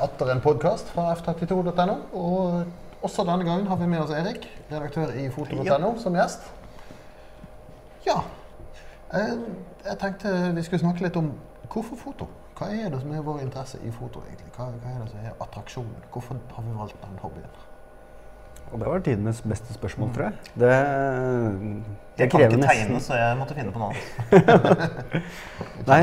Atter en podkast fra f32.no. Og også denne gangen har vi med oss Erik, redaktør i foto.no, som gjest. Ja. Jeg tenkte vi skulle snakke litt om hvorfor foto. Hva er det som er vår interesse i foto, egentlig? Hva, hva er det som er attraksjonen? Hvorfor har vi valgt den hobbyen? Og det var tidenes beste spørsmål, tror jeg. Det, det Jeg kan krever ikke nesten tegne, så jeg måtte finne på noe annet. Nei,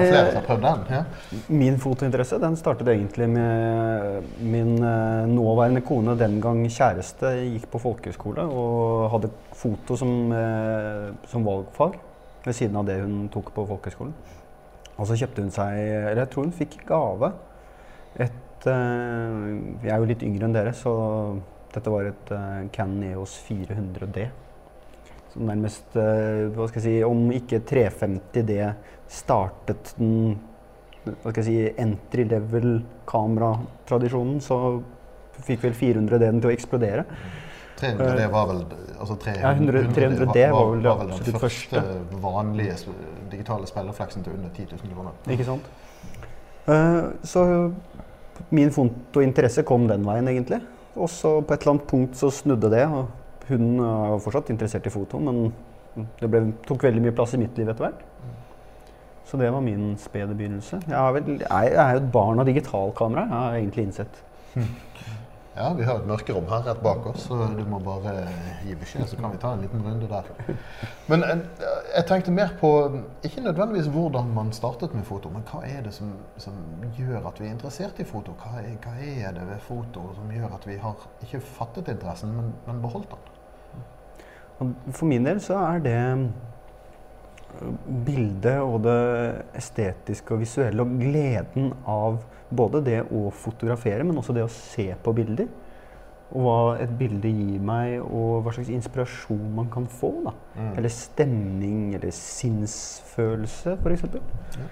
den? Ja. Min fotointeresse den startet egentlig med min eh, nåværende kone, den gang kjæreste, gikk på folkehøyskole og hadde foto som, eh, som valgfag ved siden av det hun tok på folkehøyskolen. Og så kjøpte hun seg Eller jeg tror hun fikk gave et eh, Jeg er jo litt yngre enn dere, så dette var et uh, Canon EOS 400D. Som nærmest, uh, hva skal jeg si, om ikke 350D startet den hva skal jeg si, entry level kameratradisjonen, så fikk vel 400D den til å eksplodere. 300D var vel altså 300, Ja, 100 300 d var vel det den første vanlige digitale spillerfleksen til under 10 000 kroner. Ikke sant? Uh, så min fotointeresse kom den veien, egentlig. Og så på et eller annet punkt så snudde det. og Hun var jo fortsatt interessert i foto, men det ble, tok veldig mye plass i mitt liv etter hvert. Så det var min spede begynnelse. Jeg jeg er jo et barn av digitalkamera, jeg har egentlig innsett. Ja, vi har et mørkerom her rett bak oss, så du må bare gi beskjed, så kan vi ta en liten runde der. Men eh, jeg tenkte mer på ikke nødvendigvis hvordan man startet med foto, men hva er det som, som gjør at vi er interessert i foto? Hva er, hva er det ved foto som gjør at vi har ikke fattet interessen, men, men beholdt den? For min del så er det bildet og det estetiske og visuelle og gleden av både det å fotografere, men også det å se på bilder. Og hva et bilde gir meg, og hva slags inspirasjon man kan få. da. Mm. Eller stemning, eller sinnsfølelse, f.eks. Ja.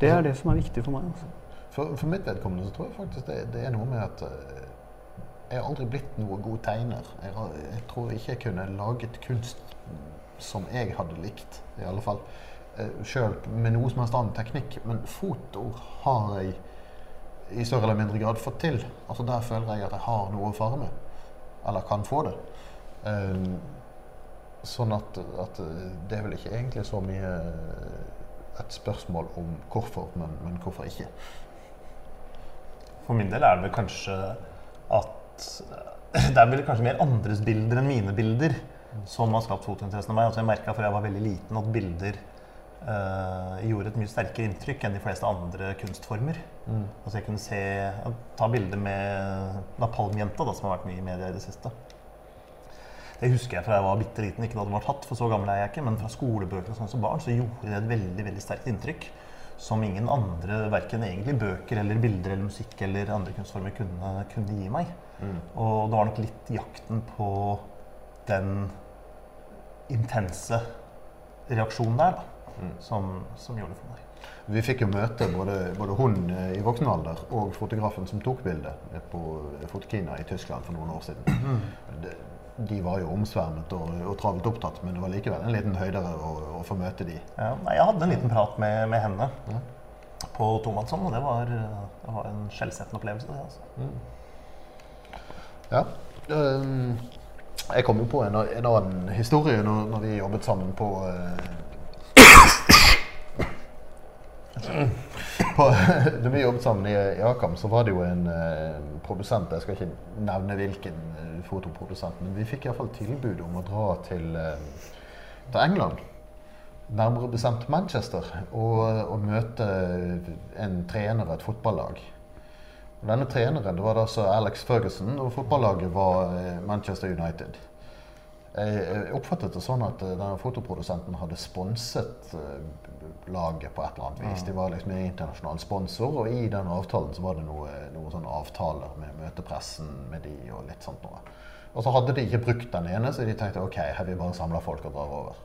Det er det som er viktig for meg. altså. For, for mitt vedkommende så tror jeg faktisk det, det er noe med at eh, jeg har aldri blitt noe god tegner. Jeg, jeg tror ikke jeg kunne laget kunst som jeg hadde likt, i alle fall. Uh, Sjøl med noe som helst annen teknikk. Men foto har jeg i større eller mindre grad fått til. Altså Der føler jeg at jeg har noe å fare med. Eller kan få det. Um, sånn at, at eh, det er vel ikke egentlig så mye et spørsmål om hvorfor, men, men hvorfor ikke. For min del er det vel kanskje at det er vel kanskje mer andres bilder enn mine bilder som har skapt fotointeressen av meg. Altså jeg merka fra jeg var veldig liten at bilder eh, gjorde et mye sterkere inntrykk enn de fleste andre kunstformer. Mm. Altså jeg kunne se, Ta bilder med napalmjenta, som har vært mye i media i det siste. Det husker jeg fra jeg var bitte liten, ikke da det var tatt, for så gammel er jeg ikke, men fra skolebøker og sånn som barn så gjorde det et veldig veldig sterkt inntrykk. Som ingen andre, verken egentlig bøker eller bilder eller musikk eller andre kunstformer kunne, kunne gi meg. Mm. Og det var nok litt jakten på den intense reaksjonen der da, Mm. som, som gjorde det for meg. Vi fikk jo møte både, både hun eh, i voksen alder og fotografen som tok bildet eh, på Fotokina i Tyskland for noen år siden. De, de var jo omsvermet og, og travelt opptatt, men det var likevel en liten høydere å, å få møte de. Ja, jeg hadde en liten prat med, med henne Ja. på tomannshånd, og det var, det var en skjellsettende opplevelse. Det, altså. Ja. ehm, jeg kom jo på en, en annen historie når, når vi jobbet sammen på eh, på, Da vi jobbet sammen i, Akam, så var det jo en eh, produsent Jeg skal ikke nevne hvilken eh, fotoprodusent, men vi fikk iallfall tilbud om å dra til, eh, til England. Nærmere bestemt Manchester, og, og møte en trener av et fotballag. Denne treneren det var da så Alex Ferguson, og fotballaget var eh, Manchester United. Jeg oppfattet det sånn at eh, denne fotoprodusenten hadde sponset eh, laget på et eller annet vis. De var liksom en internasjonal sponsor, og i den avtalen så var det noen noe sånne avtaler med møtepressen med de og litt sånt noe. Og så hadde de ikke brukt den ene, så de tenkte ok, her vi bare samler folk og drar over.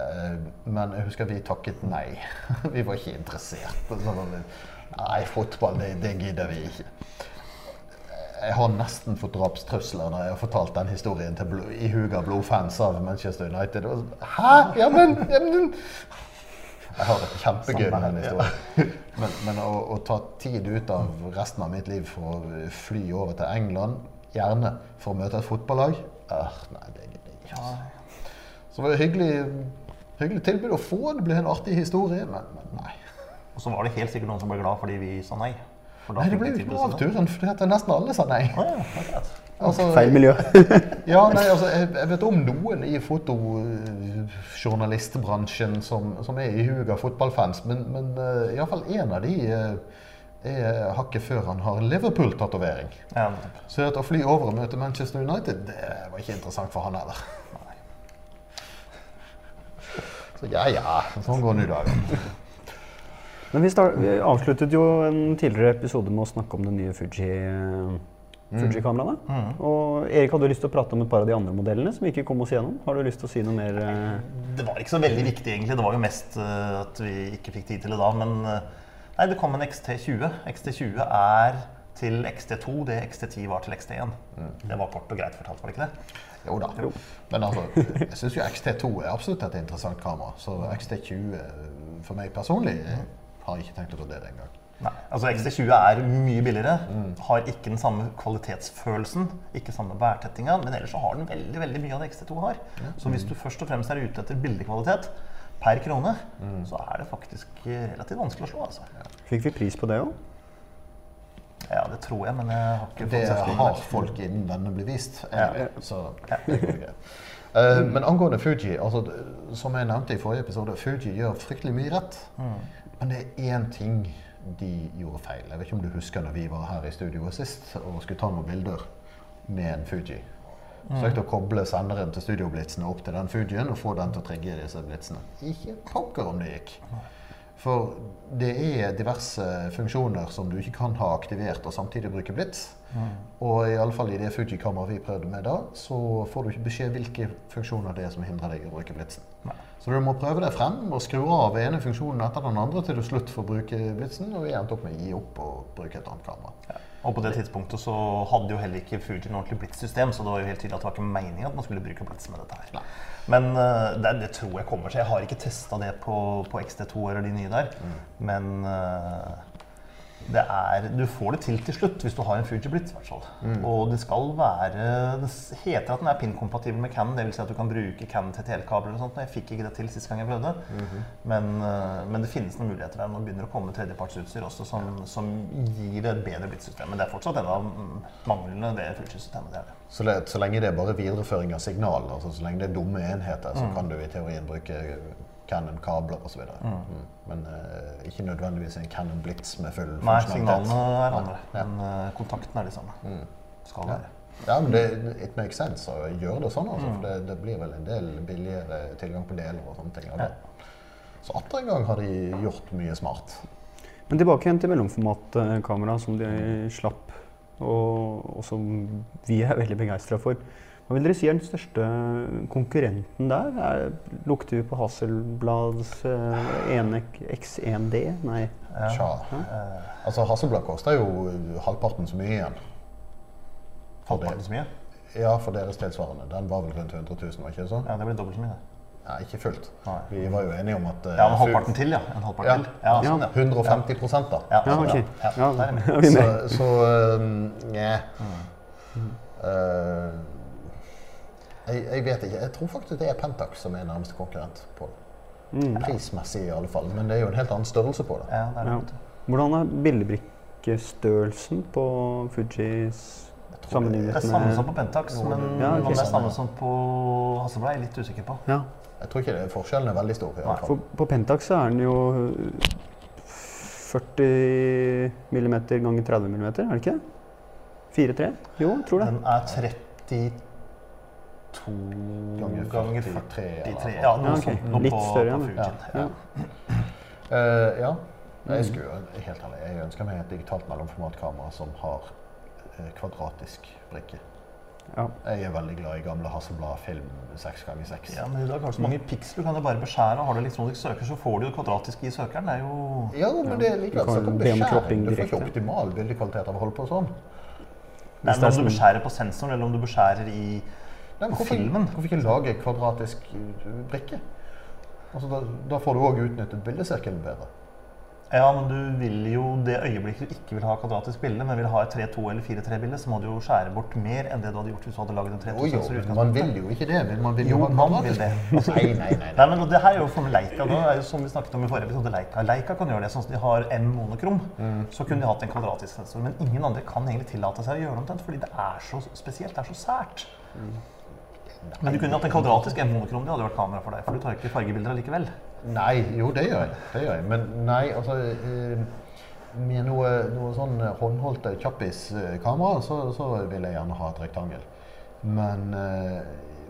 Eh, Men jeg husker vi takket nei. Vi var ikke interessert. Så Nei, fotball, det, det gidder vi ikke. Jeg har nesten fått drapstrusler når jeg har fortalt den historien til blod, ihuga blodfans av Manchester United. Og, Hæ? Ja, men, ja, men Jeg har det kjempegøy med den historien. Men, men å, å ta tid ut av resten av mitt liv for å fly over til England, gjerne for å møte et fotballag øh, Nei, det gidder jeg ikke. altså. Så det var det hyggelig, hyggelig tilbud å få. Det ble en artig historie, men, men nei. Og så var det helt sikkert noen som ble glad fordi vi sa nei. For Nei, Det ble jo ikke tilbudet noe av turen, fordi nesten alle sa nei. Ja. Altså, Feil miljø. Ja, nei, altså, jeg, jeg vet om noen i fotojournalistbransjen som, som er i huet av fotballfans, men, men uh, iallfall én av de uh, er hakket før han har Liverpool-tatovering. Ja. Så at å fly over og møte Manchester United, det var ikke interessant for han heller. Så ja, ja. Sånn går nå i dag. Men vi, start, vi avsluttet jo en tidligere episode med å snakke om det nye Fuji, Fuji-kameraene. Mm. Og Erik hadde lyst til å prate om et par av de andre modellene som vi ikke kom oss gjennom. Har du lyst til å si noe mer? eh? Det var ikke så veldig viktig, egentlig. Det var jo mest eh, at vi ikke fikk tid til det da. Men eh, nei, det kom en XT20. XT20 er til XT2 det XT10 var til XT1. Det var kort og greit fortalt, var det ikke det? Jo da. Men altså, jeg syns jo XT2 er absolutt et interessant kamera. Så XT20 eh, for meg personlig eh, har ikke tenkt å vurdere engang. Nei, altså XT20 er mye billigere. Har ikke den samme kvalitetsfølelsen, ikke samme bærtettinga, men ellers så har den veldig veldig mye av det XT2 har. Så hvis du først og fremst er ute etter bildekvalitet per krone, så er det faktisk relativt vanskelig å slå. altså. Fikk vi pris på det òg? Ja, det tror jeg, men jeg har ikke Det fått sett det. har folk innen denne blir vist. Ja. Så det går greit. Eh, men angående Fuji, altså, som jeg nevnte i forrige episode, Fuji gjør fryktelig mye rett. Men det er én ting de gjorde feil. Jeg vet ikke om du husker når vi var her i studio sist og skulle ta noen bilder med en Fuji. Søkte å koble senderen til studioblitsene opp til den Fujien og få den til å trigge disse blitsene. Ikke pokker om det gikk. For det er diverse funksjoner som du ikke kan ha aktivert og samtidig bruke blits. Og i alle fall i det Fuji-kameraet vi prøvde med da, så får du ikke beskjed hvilke funksjoner det er som hindrer deg i å bruke blitsen. Så du må prøve deg frem og skru av ene funksjonen etter den andre til du slutt får bruke blitsen, og vi endte opp med å gi opp og bruke et annet kamera. Og på det tidspunktet så hadde jo heller ikke Fuji ordentlig ordentlig blitssystem, så det var jo helt tydelig at det var ikke meningen at man skulle bruke blitz med dette her. Men uh, det, det tror jeg kommer seg. Jeg har ikke testa det på, på XD2 eller de nye der, men eh, det er, du får det til til slutt hvis du har en Fuji Blitz. Mm. Og det skal være Det heter at den er pin-kompatibel med Canon, dvs. Si at du kan bruke Canon TTL-kabler og sånt. Jeg fikk ikke det til sist gang jeg prøvde. men, -hmm. men det finnes noen muligheter der. Nå begynner det å komme tredjepartsutstyr også som, som gir et bedre blitz-system. Men det er fortsatt en av mm, manglene ved Fuji-systemet. det er det. Så, det, så lenge det er bare videreføring av signal, altså så lenge det er dumme enheter, så kan du i teorien bruke Canon-kabler osv. Mm. Men uh, ikke nødvendigvis en Canon Blitz med full Nei, funksjonalitet. signalene er andre, Ja. men uh, kontakten er de samme. Skal være. Ja, men det, it makes sense å gjøre det sånn, altså, for det, det blir vel en del billigere tilgang på deler og sånne ting. det. Så atter en gang har de gjort mye smart. Men tilbake igjen til mellomformatkamera som de slapp, og, og som vi er veldig begeistra for. Hva vil dere si er den største konkurrenten der? Er, lukter vi på Hasselblads eh, X1D? Nei. Ja. Tja. Altså, Hasselblad koster jo halvparten så mye igjen. Halvparten så mye? Ja, for deres tilsvarende. Den var vel rundt 100 000, var ikke det sånn? Ja, det blir dobbelt så mye. det. Ja, ikke fullt. Nei. Vi var jo enige om at uh, Ja, men halvparten til, ja. En halvparten Ja. til. Ja, sånn, ja. 150 prosent da. Ja, Ja, sånn, ok. ja. Ja, Så, så um, nja. Eh, jeg, jeg vet ikke. Jeg tror faktisk det er Pentax som er nærmeste konkurrent på det. Prismessig i alle fall. Men det er jo en helt annen størrelse på det. Ja, det er Ja. det. Hvordan er bildebrikkestørrelsen på Fujis Det er samme som på Pentax, men Ja, okay. om det er samme som på Hasselblad, er jeg litt usikker på. Ja, Jeg tror ikke det, forskjellen er veldig stor. i alle fall. for på Pentax er den jo 40 mm ganger 30 mm, er det ikke? 4-3? Jo, tror det. Den er 32 Ganger ganger 43, 43. eller Ja, Ja, noe ok. sånt. Litt større, på ja. Fujin. Ja. Ja. Uh, ja. Jeg skulle helt ærlig, jeg ønsker meg et digitalt mellomformatkamera som har eh, kvadratisk brikke. Ja. Jeg er veldig glad i gamle Hasselblad film 6x6. Ja, men i dag har du så mange piksler, du kan jo bare beskjære. Har du elektronisk søker, så får du jo kvadratisk i søkeren. Det er jo Ja, men det er likevel snakk om beskjæring. Du får ikke optimal bildekvalitet av å holde på sånn. Nei, men om sånn- du beskjærer på sensoren, eller om du beskjærer i Nei, hvorfor, filmen? hvorfor ikke lage kvadratisk uh, brikke? Altså, da, da får du òg utnyttet bildesirkelen bedre. Ja, men du vil jo det øyeblikket du ikke vil ha kvadratisk bilde, men vil ha et 3-2 eller 4-3-bilde, så må du jo skjære bort mer enn det du hadde gjort hvis du hadde laget en 3-2. Jo, jo, man vil jo ikke det. men Man vil Jo, jo man vil det. Nei, nei, nei. nei. Nei, men det her er jo for Leica. Da er jo som vi snakket om i forrige episode, Leica. Leica kan gjøre det sånn at de har en monokrom. Så kunne de hatt en kvadratisk sensor. Men ingen andre kan egentlig tillate seg å gjøre det omtrent, fordi det er så spesielt. Det er så sært. Men du kunne hatt en kvadratisk M monokrom. Det hadde vært kamera for deg. For du tar ikke fargebilder allikevel. Nei, jo det gjør jeg. Det gjør jeg. Men nei, altså eh, Med noe, noe sånn håndholdte kjappis-kamera, så, så vil jeg gjerne ha et rektangel. Men, eh,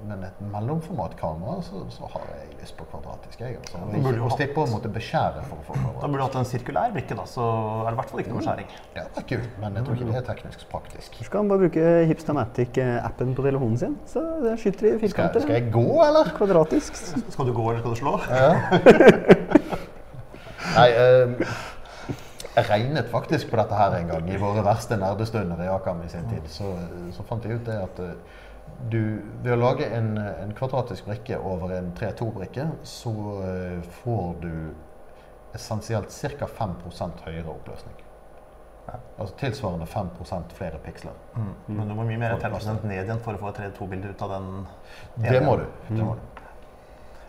men et mellomformatkamera, så, så har jeg lyst på kvadratisk. Jeg, altså. Jo ikke, og slippe å måtte beskjære for å få Da burde du hatt en sirkulær brikke, da. Så er det i hvert fall ikke noe skjæring. Det hadde vært kult, men jeg tror ikke det er teknisk praktisk. Så skal man bare bruke Hipstamatic-appen på telefonen sin, så det skyter i Skal, firkanter. skal jeg gå, eller? Kvadratisk. Skal du gå, eller skal du slå? Ja. Nei, um jeg regnet faktisk på dette her en gang. I våre verste nerdestunder i Akam i sin tid. Så, så fant jeg ut det at eh, du, ved å lage en, en kvadratisk brikke over en 3-2-brikke, så eh, får du essensielt ca. 5% høyere oppløsning. Altså tilsvarende 5% flere piksler. Men du må mye mer enn 5 ned igjen for å få et 3-2-bilde ut av den. Det må du. Det må du.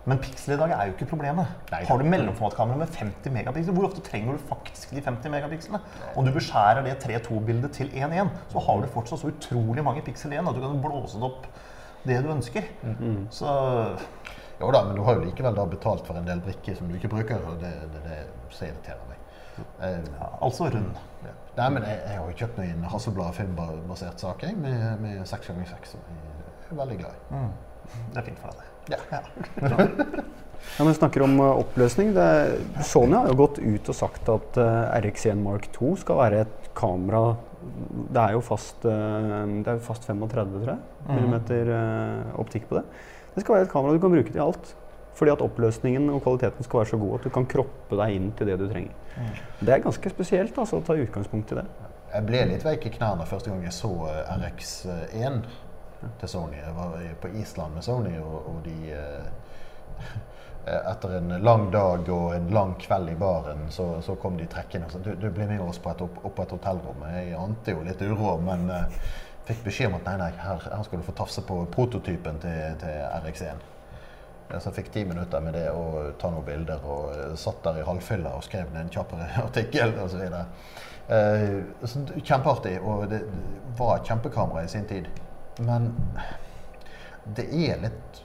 Men piksel i dag er jo ikke problemet. Nei. Har du mellomformatkamera med 50 megapiksel, hvor ofte trenger du faktisk de 50 megapikslene? Om du beskjærer det 3-2-bildet til 1-1, så har du fortsatt så utrolig mange piksel igjen at du kan blåse det opp det du ønsker. Så Jo da, men du har jo likevel da betalt for en del brikker som du ikke bruker, og det det, det så irriterer meg. Eh, ja, altså rund. Ja. Nei, men jeg, jeg har jo kjøpt meg en Hasselblad filmbasert sak med, med 6x6 som jeg er veldig glad i. Det er fint for deg. Ja. Ja, når vi snakker om eh, oppløsning, det, Sony har jo gått ut og sagt at uh, RX1 Mark 2 skal være et kamera Det er jo fast, uh, det er fast 35 tror jeg, millimeter uh, optikk på det. Det skal være et kamera du kan bruke til alt. Fordi at oppløsningen og kvaliteten skal være så god at du kan kroppe deg inn til det du trenger. Det er ganske spesielt altså, å ta utgangspunkt i det. Jeg ble litt veik i knærne første gang jeg så eh, RX1 til Sony. Jeg var på Island med Sony, og, og de eh, Etter en lang dag og en lang kveld i baren, så, så kom de trekkende sa du, du blir med oss på et, opp, opp et hotellrom. Jeg ante jo litt uro, men eh, fikk beskjed om at nei, nei, her, her skal du få tafse på prototypen til, til RX1. Så jeg fikk ti minutter med det og ta noen bilder og eh, satt der i halvfylla og skrev ned en kjapp artikkel osv. Eh, så kjempeartig, og det var et kjempekamera i sin tid. Men det er litt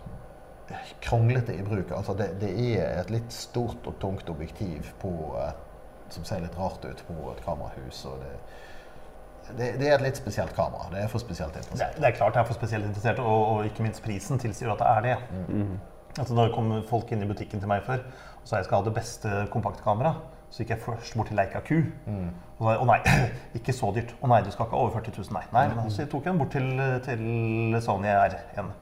kronglete i bruk. Altså det, det er et litt stort og tungt objektiv på et, som ser litt rart ut på et kamerahus. og det, det, det er et litt spesielt kamera. Det er for spesielt Det er, det er klart jeg er for spesielt interessert, og, og ikke minst prisen tilsier at det er det. Altså, da kom folk inn i butikken til meg før og sa jeg skal ha det beste kompaktkameraet. Så gikk jeg først bort til Leica Q. Og sa å nei, ikke så dyrt. Å nei, du skal ikke ha over 40 000, nei. nei men så jeg tok den bort til, til Sony R1.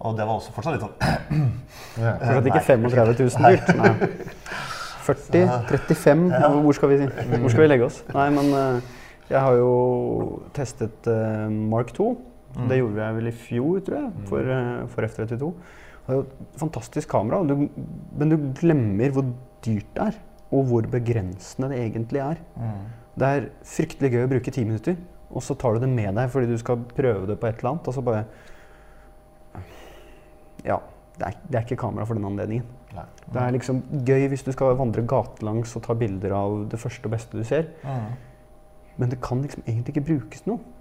Og det var også fortsatt litt sånn Ja. Fortsatt ikke 35 000 dyrt. Nei. 40, 35, hvor skal, vi, hvor skal vi legge oss? Nei, men eh, jeg har jo testet eh, Mark 2. Det gjorde jeg vel i fjor, tror jeg, for, eh, for F32. Det er jo et fantastisk kamera, men du glemmer hvor dyrt det er. Og hvor begrensende det egentlig er. Det er fryktelig gøy å bruke ti minutter, og så tar du det med deg fordi du skal prøve det på et eller annet. Og så bare Ja, det er, det er ikke kamera for den anledningen. Mm. Det er liksom gøy hvis du skal vandre gatelangs og ta bilder av det første og beste du ser. Men det kan liksom egentlig ikke brukes til noe.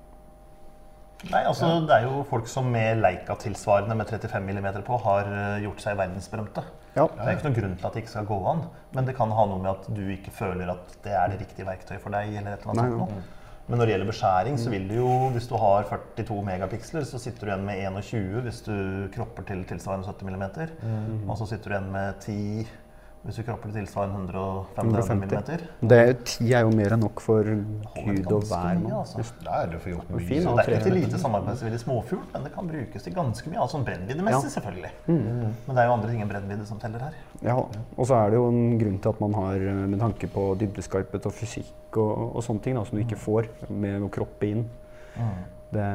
Nei, altså Det er jo folk som med Leica-tilsvarende med 35 mm på har eh, gjort seg verdensberømte. Ja. Det er ikke noen grunn til at det ikke skal gå an, men det kan ha noe med at du ikke føler at det er det riktige verktøyet for deg. eller et eller Nei, annet sånt noe. Men når det gjelder beskjæring, så vil du jo, hvis du har 42 megapiksler, så sitter du igjen med 21 hvis du kropper til tilsvarende 70 mm. Og så sitter du igjen med 10 hvis du kropper tilsvarer tilsvarende 135 150. mm. Det, ti er jo mer enn nok for gud og hver mann. altså. Det er det for gjort mye. Fin, det er ikke til lite samarbeidsvillig småfugl, men det kan brukes til ganske mye. Altså brennviddemessig, Ja. selvfølgelig. Men det er jo andre ting enn brennvidde som teller her. Ja, og så er det jo en grunn til at man har eh, med tanke på dybdeskarphet og fysikk og, og sånne ting da, som du ikke får med å kroppe inn. Det,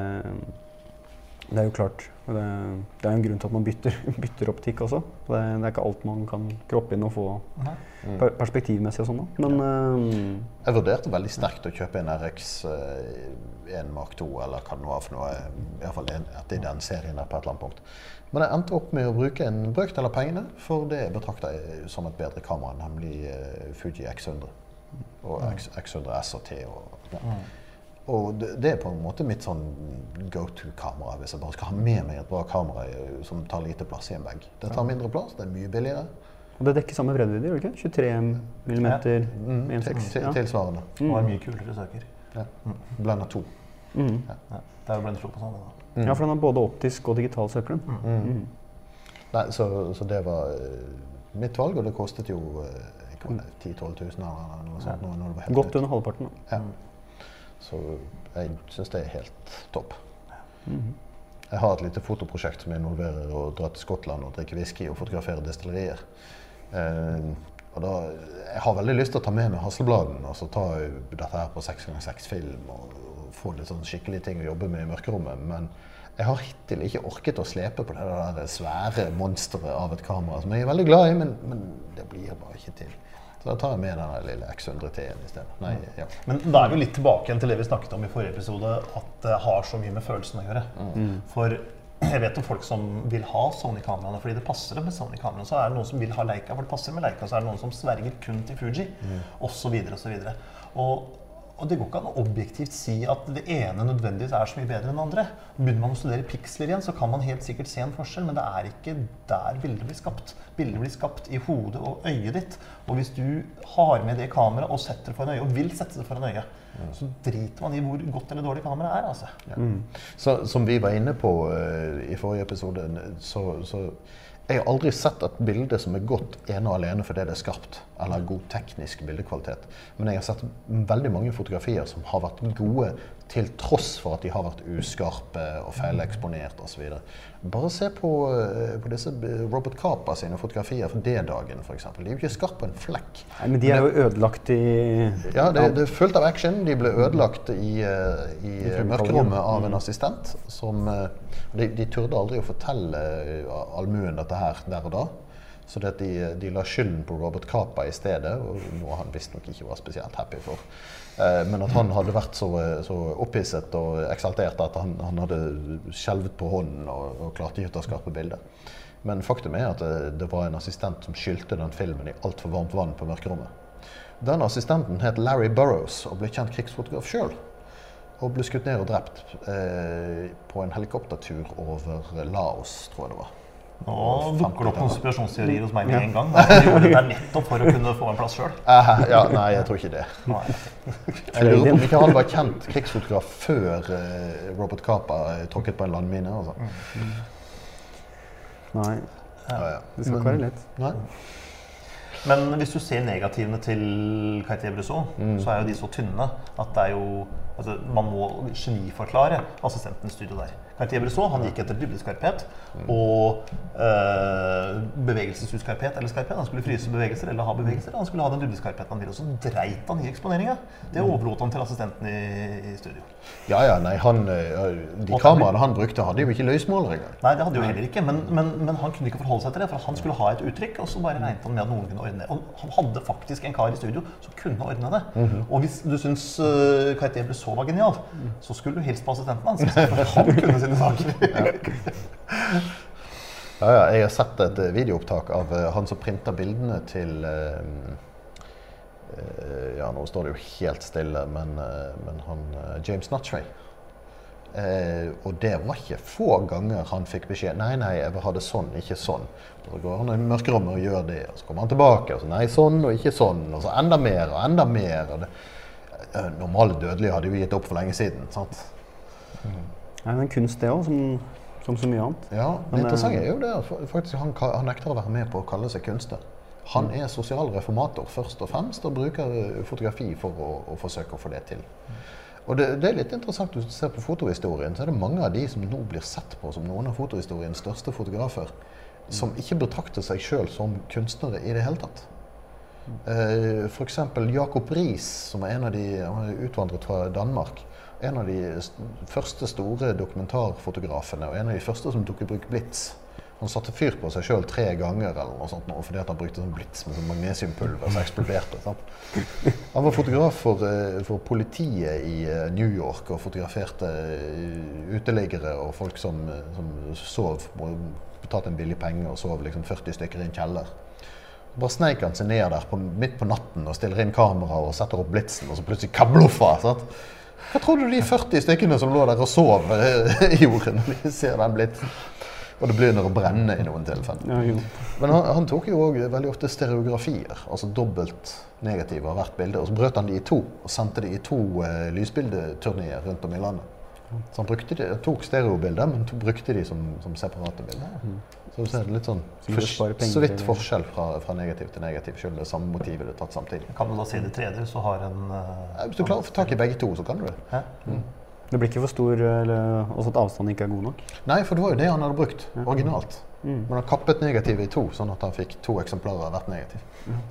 Det er jo klart. Det, det er en grunn til at man bytter, bytter optikk også. Det, det er ikke alt man kan kroppe inn og få per perspektivmessig og sånn. Men um, Jeg vurderte veldig sterkt å kjøpe en RX1 Mark 2, eller hva det var for noe. Iallfall etter den serien der på et eller annet punkt. Men jeg endte opp med å bruke en brøkdel av pengene, for det betrakter jeg som et bedre kamera, nemlig eh, Fuji X100. Og X, X100 S og T. Og, ja. Og det, det er på en måte mitt sånn go to-kamera hvis jeg bare skal ha med meg et bra kamera som tar lite plass i en bag. Det tar mindre plass, det er mye billigere. og det dekker samme breddevidde, gjør det ikke? 23 Mm, til, 1,6. til, Ja. tilsvarende. Og er mye kulere søker. Ja. Blender to. Mm. Ja. Det er jo blendflo på sånn. Da. Mm. ja, for den har både optisk og digital søker. den. Mm. Nei, så, så det var eh, mitt valg, og det kostet jo eh, hva var det, 10 000-12 000 eller noe sånt. Når, det var helt Godt under halvparten. da. Ja. Så jeg syns det er helt topp. Mhm. Jeg har et lite fotoprosjekt som involverer å dra til Skottland og drikke whisky og fotografere destillerier. Eh, og da, jeg har veldig lyst til å ta med meg Hasselbladen og så ta dette her på 6x6 film og, og få litt sånn skikkelige ting å jobbe med i mørkerommet. Men jeg har hittil ikke orket å slepe på det der svære monsteret av et kamera som jeg er veldig glad i, men, men det blir bare ikke til. Så da tar jeg med den lille X100 T-en i stedet. Ja. Men da er vi litt tilbake igjen til det vi snakket om i forrige episode, at det har så mye med følelsen å gjøre. For jeg vet om folk som vil ha Sony-kameraene fordi det passer dem med Sony-kameraene. Så er det noen som vil ha Leica for det passer med Leica. Så er det noen som sverger kun til Fuji, mm. osv. Og, og det går ikke an å objektivt si at det ene nødvendigvis er så mye bedre enn det andre. Begynner man å studere piksler igjen, så kan man helt sikkert se en forskjell, men det er ikke der bildet blir skapt. Bildet blir skapt i hodet og øyet ditt. Og hvis du har med det kameraet og setter det foran øyet, og vil sette det foran øyet, så driter man i hvor godt eller dårlig kameraet er. altså. Så, som vi var inne på uh, i forrige episode, så, så jeg har aldri sett et bilde som er godt ene og alene fordi det er skarpt, eller god teknisk bildekvalitet. Men jeg har sett veldig mange fotografier som har vært gode til tross for at de har vært uskarpe og feileksponert osv. Bare se på, eh, på disse Robert Capa sine fotografier fra D-dagen f.eks. De er jo ikke skarpe på en flekk. Nei, men de er jo ødelagt i Ja, det, det er fullt av action. De ble ødelagt i, eh, i mørkerommet av en assistent. Som, eh, de, de turde aldri å fortelle allmuen dette her der og da. Så de, de la skylden på Robert Capa i stedet, og noe han visstnok ikke var spesielt happy for. Eh, Men at han hadde vært så, så opphisset og eksaltert at han, han hadde skjelvet på hånden og, og klarte ikke å ta skarpe bilder. Men faktum er at det, det var en assistent som skylte den filmen i altfor varmt vann på mørkerommet. Den assistenten het Larry Burrows og ble kjent krigsfotograf sjøl. Og ble skutt ned og drept eh, på en helikoptertur over Laos, tror jeg det var. Nå dukker det opp konspirasjonsteorier hos meg med en gang. De gjorde det nettopp for å kunne få en plass sjøl. Eh, ja, nei, jeg tror ikke det. Jeg lurer på om ikke han var kjent krigsfotograf før eh, Robert Capa eh, tråkket på en landmine. Altså. Nei, Ja, ja. det skal ikke være lett. Nei. Men hvis du ser negativene til Cartier-Bresson, så er jo de så tynne at det er jo altså, Man må geniforklare assistenten i studio der. Cartier-Bresson han gikk etter dybdeskarphet og øh, bevegelsesskarphet eller skarphet. Han skulle fryse bevegelser eller ha bevegelser. Han skulle ha den dybdeskarpheten han ville. Og så dreit han i eksponeringa. Det overlot han til assistenten i, i studio. Ja, ja, nei, han, eh, De kameraene han brukte, hadde jo ikke løsmåler engang. Nei, det hadde jo heller ikke, men, men, men han kunne ikke forholde seg til det. For han skulle ha et uttrykk, og så bare regnet han med at noen kunne ordne det. Og han hadde faktisk en kar i studio som kunne ordne det. Og hvis du syns uh, Cartier Bresson var genial, så skulle du hilse på assistenten hans. For han kunne sine saker. Ja, ja, jeg har sett et eh, videoopptak av eh, han som printa bildene til eh, Ja, nå står det jo helt stille, men, men han James Nuttray. Eh, og det var ikke få ganger han fikk beskjed Nei, nei, jeg vil ha det sånn, ikke sånn. Så går han i mørkerommet og gjør det, og så kommer han tilbake og så nei, sånn og ikke sånn. Og så enda mer og enda mer. Og det, normale dødelige hadde jo gitt opp for lenge siden. sant? Nei, men kunst det òg, som, som så mye annet. Ja, det Men, interessante eh, er jo det at faktisk han, han nekter å være med på å kalle seg kunstner. Han er sosial reformator først og fremst, og bruker eh, fotografi for å, å forsøke å få det til. Og det, det er litt interessant hvis du ser på fotohistorien, så er det mange av de som nå blir sett på som noen av fotohistoriens største fotografer, som ikke betrakter seg sjøl som kunstnere i det hele tatt. Eh, F.eks. Jakob Riis, som er en av de han er utvandret fra Danmark. En av de første store dokumentarfotografene, og en av de første som tok i bruk blits. Han satte fyr på seg sjøl tre ganger eller noe sånt, fordi at han brukte sånn blits med sånn magnesiumpulver som eksploderte. Sant? Han var fotograf for, eh, for politiet i eh, New York og fotograferte eh, uteliggere og folk som, som sov, betalte en billig penge og sov liksom 40 stykker i en kjeller. Bare sneik han seg ned der på, midt på natten og stiller inn kamera og setter opp blitsen, og så plutselig kabloffa. Hva tror du de 40 stykkene som lå der og sov, i jorden, når de ser den blitt Og det begynner å brenne i noen tilfeller. Ja. Men han, han tok jo òg veldig ofte stereografier, altså dobbelt negative av hvert bilde. Og så brøt han de i to og sendte de i to eh, lysbildeturneer rundt om i landet. Så han brukte de, tok stereobilder, men to, brukte de som, som separate bilder. Så du ser det litt sånn Så penger så vidt forskjell fra, fra negativ til negativ, selv det er samme motivet det er tatt samtidig. Kan du da si det tredje så har en uh, Hvis du klarer å få tak i begge to, så kan du det. Mm. Det blir ikke for stor, eller også at avstanden ikke er god nok. Nei, for det var jo det han hadde brukt originalt. Mm. Men han kappet negativet i to, sånn at han fikk to eksemplarer av hvert negativ.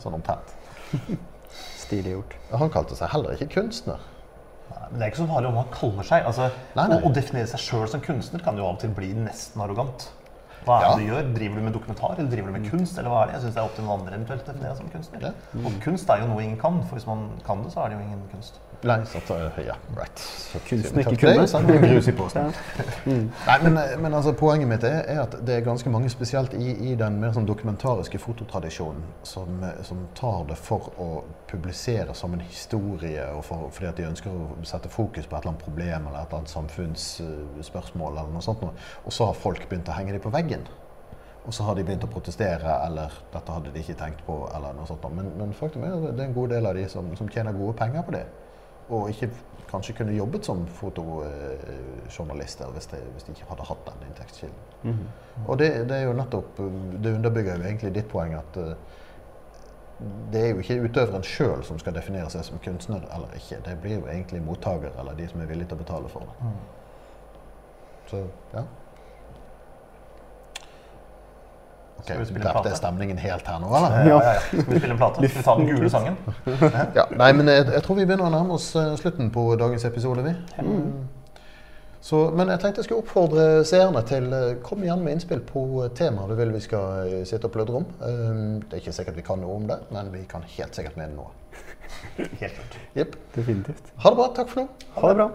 Sånn omtrent. Stilig gjort. Han kalte seg heller ikke kunstner. Men det er ikke så farlig om man kaller seg altså, Nei, nei. Å, å definere seg sjøl som kunstner kan jo av og til bli nesten arrogant. Hva er Ja. det du gjør? Driver du med dokumentar, eller driver du med kunst? eller hva er det? Jeg synes det er opp til noen andre eventuelt å definere som kunstner. Ja. Og kunst er jo noe ingen kan, for hvis man kan det, så er det jo ingen kunst. Nei, så uh, ja, right. Så, Kunsten takk ikke meg en grus i posten. Ja. Nei, men, eh, men altså, poenget mitt er, er at det er ganske mange, spesielt i, i den mer sånn dokumentariske fototradisjonen, som, eh, som tar det for å publisere som en historie, og for, fordi at de ønsker å sette fokus på et eller annet problem eller et eller annet samfunnsspørsmål. eller noe sånt. noe. Og så har folk begynt å henge dem på veggen. Og så har de begynt å protestere, eller dette hadde de ikke tenkt på. eller noe sånt. Men, men faktum er at det er en god del av de som, som tjener gode penger på det. Og ikke kanskje kunne jobbet som fotojournalister hvis, hvis de ikke hadde hatt den inntektskilden. Mhm. Og det, det er jo nettopp Det underbygger jo egentlig ditt poeng at eh, det er jo ikke utøveren sjøl som skal definere seg som kunstner eller ikke. Det blir jo egentlig mottaker eller de som er villige til å betale for det. Så ja. Ok, Skal vi spille en Drepte jeg stemningen helt her nå, eller? Ja, ja, ja. Skal vi spille en plate? Skal vi ta den gule sangen? Ja, nei, men jeg, jeg tror vi begynner å nærme oss eh, slutten på dagens episode, vi. Mm. Så, men jeg tenkte jeg skulle oppfordre seerne til eh, Kom igjen med innspill på eh, temaer du vil vi skal sitte og pludre om. Eh, Det er ikke sikkert vi kan noe om det, men vi kan helt sikkert mene noe. Helt klart. Yep. Definitivt. Ha det bra. Takk for nå. Ha det bra.